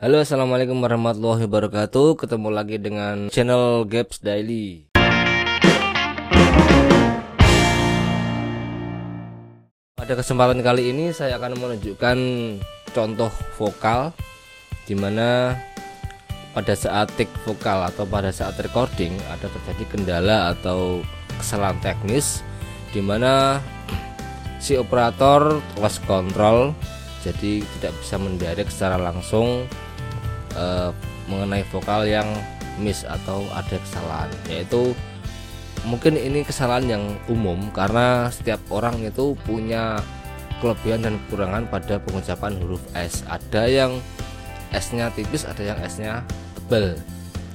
Halo assalamualaikum warahmatullahi wabarakatuh. Ketemu lagi dengan channel Gaps Daily. Pada kesempatan kali ini saya akan menunjukkan contoh vokal Di mana pada saat take vokal atau pada saat recording ada terjadi kendala atau kesalahan teknis Di mana si operator lost control jadi tidak bisa mendirect secara langsung uh, mengenai vokal yang miss atau ada kesalahan. Yaitu mungkin ini kesalahan yang umum karena setiap orang itu punya kelebihan dan kekurangan pada pengucapan huruf S. Ada yang S nya tipis ada yang S nya tebal.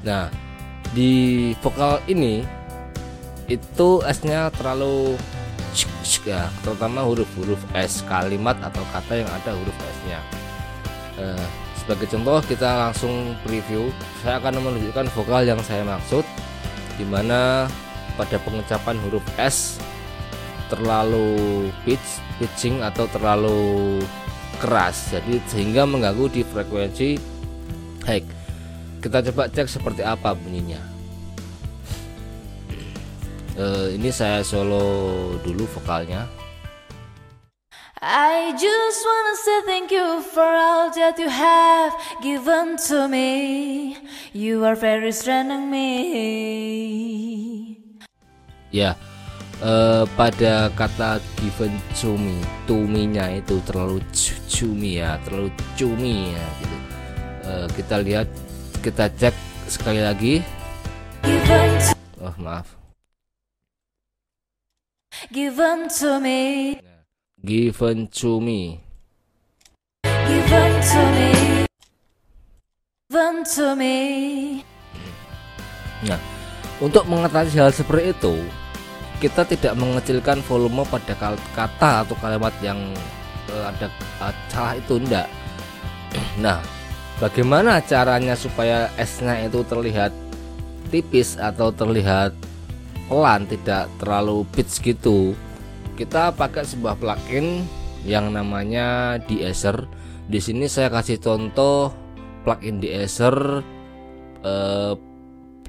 Nah di vokal ini itu S nya terlalu ya terutama huruf-huruf S kalimat atau kata yang ada huruf S nya uh, sebagai contoh kita langsung preview. Saya akan menunjukkan vokal yang saya maksud di mana pada pengucapan huruf S terlalu pitch pitching atau terlalu keras. Jadi sehingga mengganggu di frekuensi high. Kita coba cek seperti apa bunyinya. Uh, ini saya solo dulu vokalnya I just wanna say thank you for all that you have given to me. You are very strong me. Ya, uh, pada kata given to me, to me-nya itu terlalu cumi ya, terlalu cumi ya gitu. Uh, kita lihat, kita cek sekali lagi. Oh maaf. Given to me. Given to me. Given to me. Given to me. Nah, untuk mengatasi hal seperti itu, kita tidak mengecilkan volume pada kata atau kalimat yang uh, ada uh, salah itu enggak. Nah, bagaimana caranya supaya S-nya itu terlihat tipis atau terlihat pelan, tidak terlalu pitch gitu? Kita pakai sebuah plugin yang namanya Deezer. Di sini saya kasih contoh plugin Deezer eh,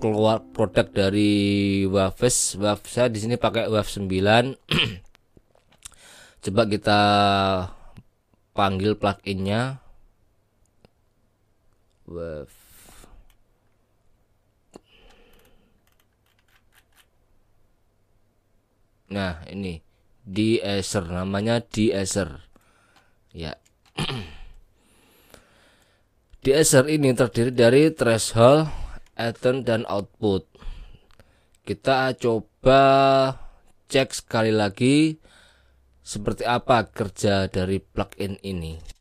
keluar produk dari Waves. Waves saya di sini pakai Waves 9. Coba kita panggil pluginnya. Wave Nah, ini Deezer namanya Deezer ya. Deezer ini terdiri dari threshold, Aton dan output. Kita coba cek sekali lagi seperti apa kerja dari plugin ini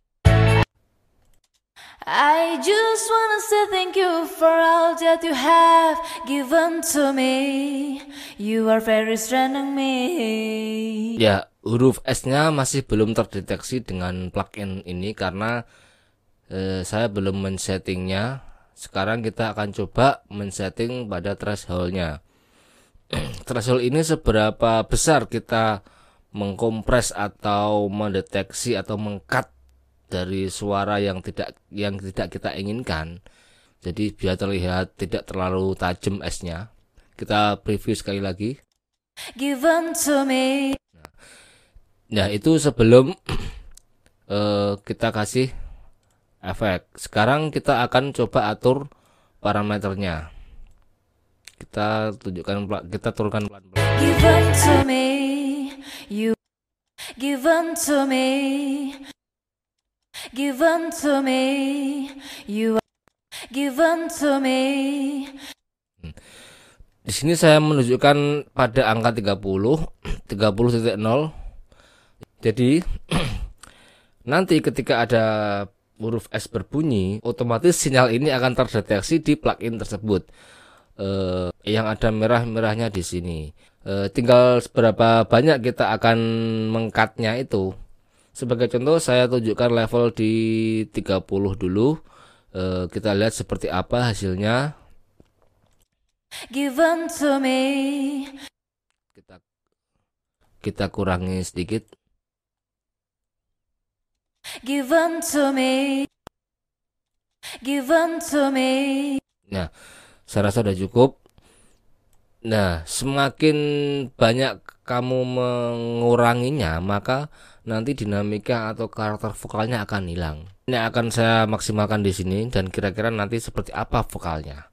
I just wanna say thank you for all that you have given to me. You are very strong me. Ya, huruf S-nya masih belum terdeteksi dengan plugin ini karena eh, saya belum men-settingnya. Sekarang kita akan coba men-setting pada thresholdnya. threshold ini seberapa besar kita mengkompres atau mendeteksi atau mengkat dari suara yang tidak yang tidak kita inginkan. Jadi biar terlihat tidak terlalu tajam S-nya. Kita preview sekali lagi. Given to me. Nah, nah itu sebelum uh, kita kasih efek. Sekarang kita akan coba atur parameternya. Kita tunjukkan kita turunkan pelan-pelan. Given to me, you given to me given to me. You given to me. Di sini saya menunjukkan pada angka 30, 30.0. Jadi nanti ketika ada huruf S berbunyi, otomatis sinyal ini akan terdeteksi di plugin tersebut. Eh, yang ada merah-merahnya di sini. Eh, tinggal seberapa banyak kita akan mengkatnya itu. Sebagai contoh saya tunjukkan level di 30 dulu. E, kita lihat seperti apa hasilnya. Given to me. Kita kita kurangi sedikit. Given to me. given to me. Nah, saya rasa sudah cukup. Nah, semakin banyak kamu menguranginya, maka nanti dinamika atau karakter vokalnya akan hilang. Ini akan saya maksimalkan di sini dan kira-kira nanti seperti apa vokalnya.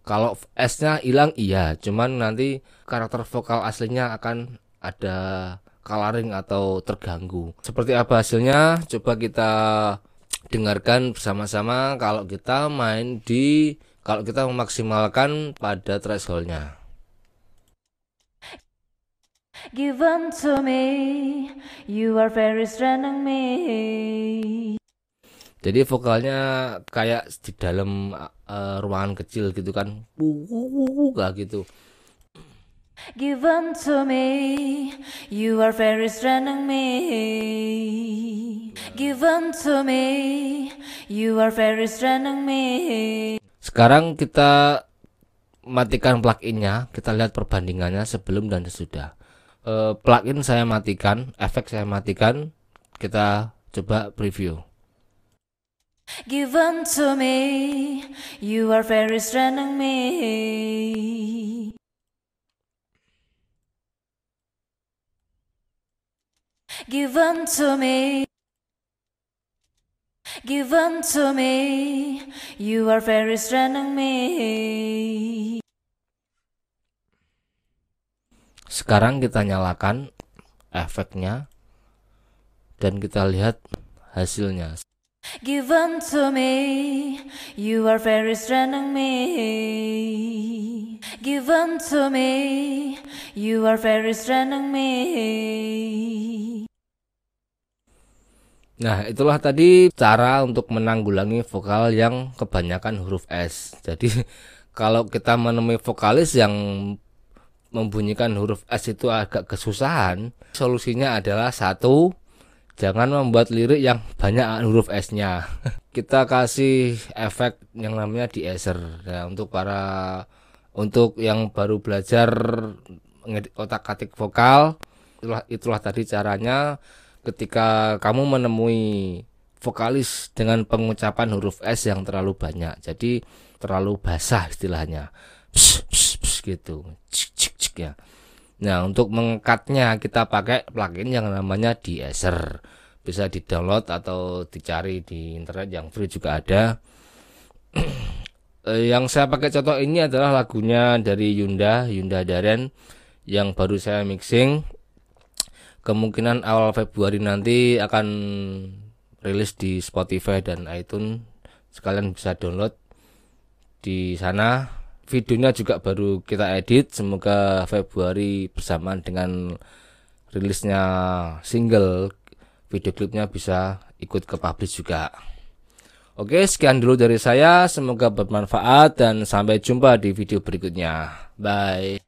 Kalau S-nya hilang iya, cuman nanti karakter vokal aslinya akan ada coloring atau terganggu. Seperti apa hasilnya? Coba kita dengarkan bersama-sama kalau kita main di kalau kita memaksimalkan pada thresholdnya. Given to me, you are very strengthening me. Jadi vokalnya kayak di dalam uh, ruangan kecil gitu kan, gak gitu. Given to me, you are very strengthening me. Given to me, you are very strengthening me. Sekarang kita matikan pluginnya, kita lihat perbandingannya sebelum dan sesudah. Uh, plugin saya matikan, efek saya matikan, kita coba preview. Given to me, you are very strengthening me. Given to me. Given to me, you are very strengthening me. Sekarang kita nyalakan efeknya dan kita lihat hasilnya. Given to me, you are very strengthening me. Given to me, you are very strengthening me. Nah, itulah tadi cara untuk menanggulangi vokal yang kebanyakan huruf S. Jadi, kalau kita menemui vokalis yang membunyikan huruf S itu agak kesusahan, solusinya adalah satu, jangan membuat lirik yang banyak huruf S-nya. kita kasih efek yang namanya deesser. Ya untuk para untuk yang baru belajar otak-atik vokal itulah itulah tadi caranya. Ketika kamu menemui vokalis dengan pengucapan huruf S yang terlalu banyak jadi terlalu basah istilahnya. Pss, pss, pss, gitu. Cik, cik, cik, ya. Nah untuk mengangkatnya kita pakai plugin yang namanya deesser bisa di download atau dicari di internet yang free juga ada. Eh, yang saya pakai contoh ini adalah lagunya dari Yunda Yunda Daren yang baru saya mixing. Kemungkinan awal Februari nanti akan rilis di Spotify dan iTunes. Sekalian bisa download di sana videonya juga baru kita edit semoga Februari bersamaan dengan rilisnya single. Video klipnya bisa ikut ke publish juga. Oke sekian dulu dari saya. Semoga bermanfaat dan sampai jumpa di video berikutnya. Bye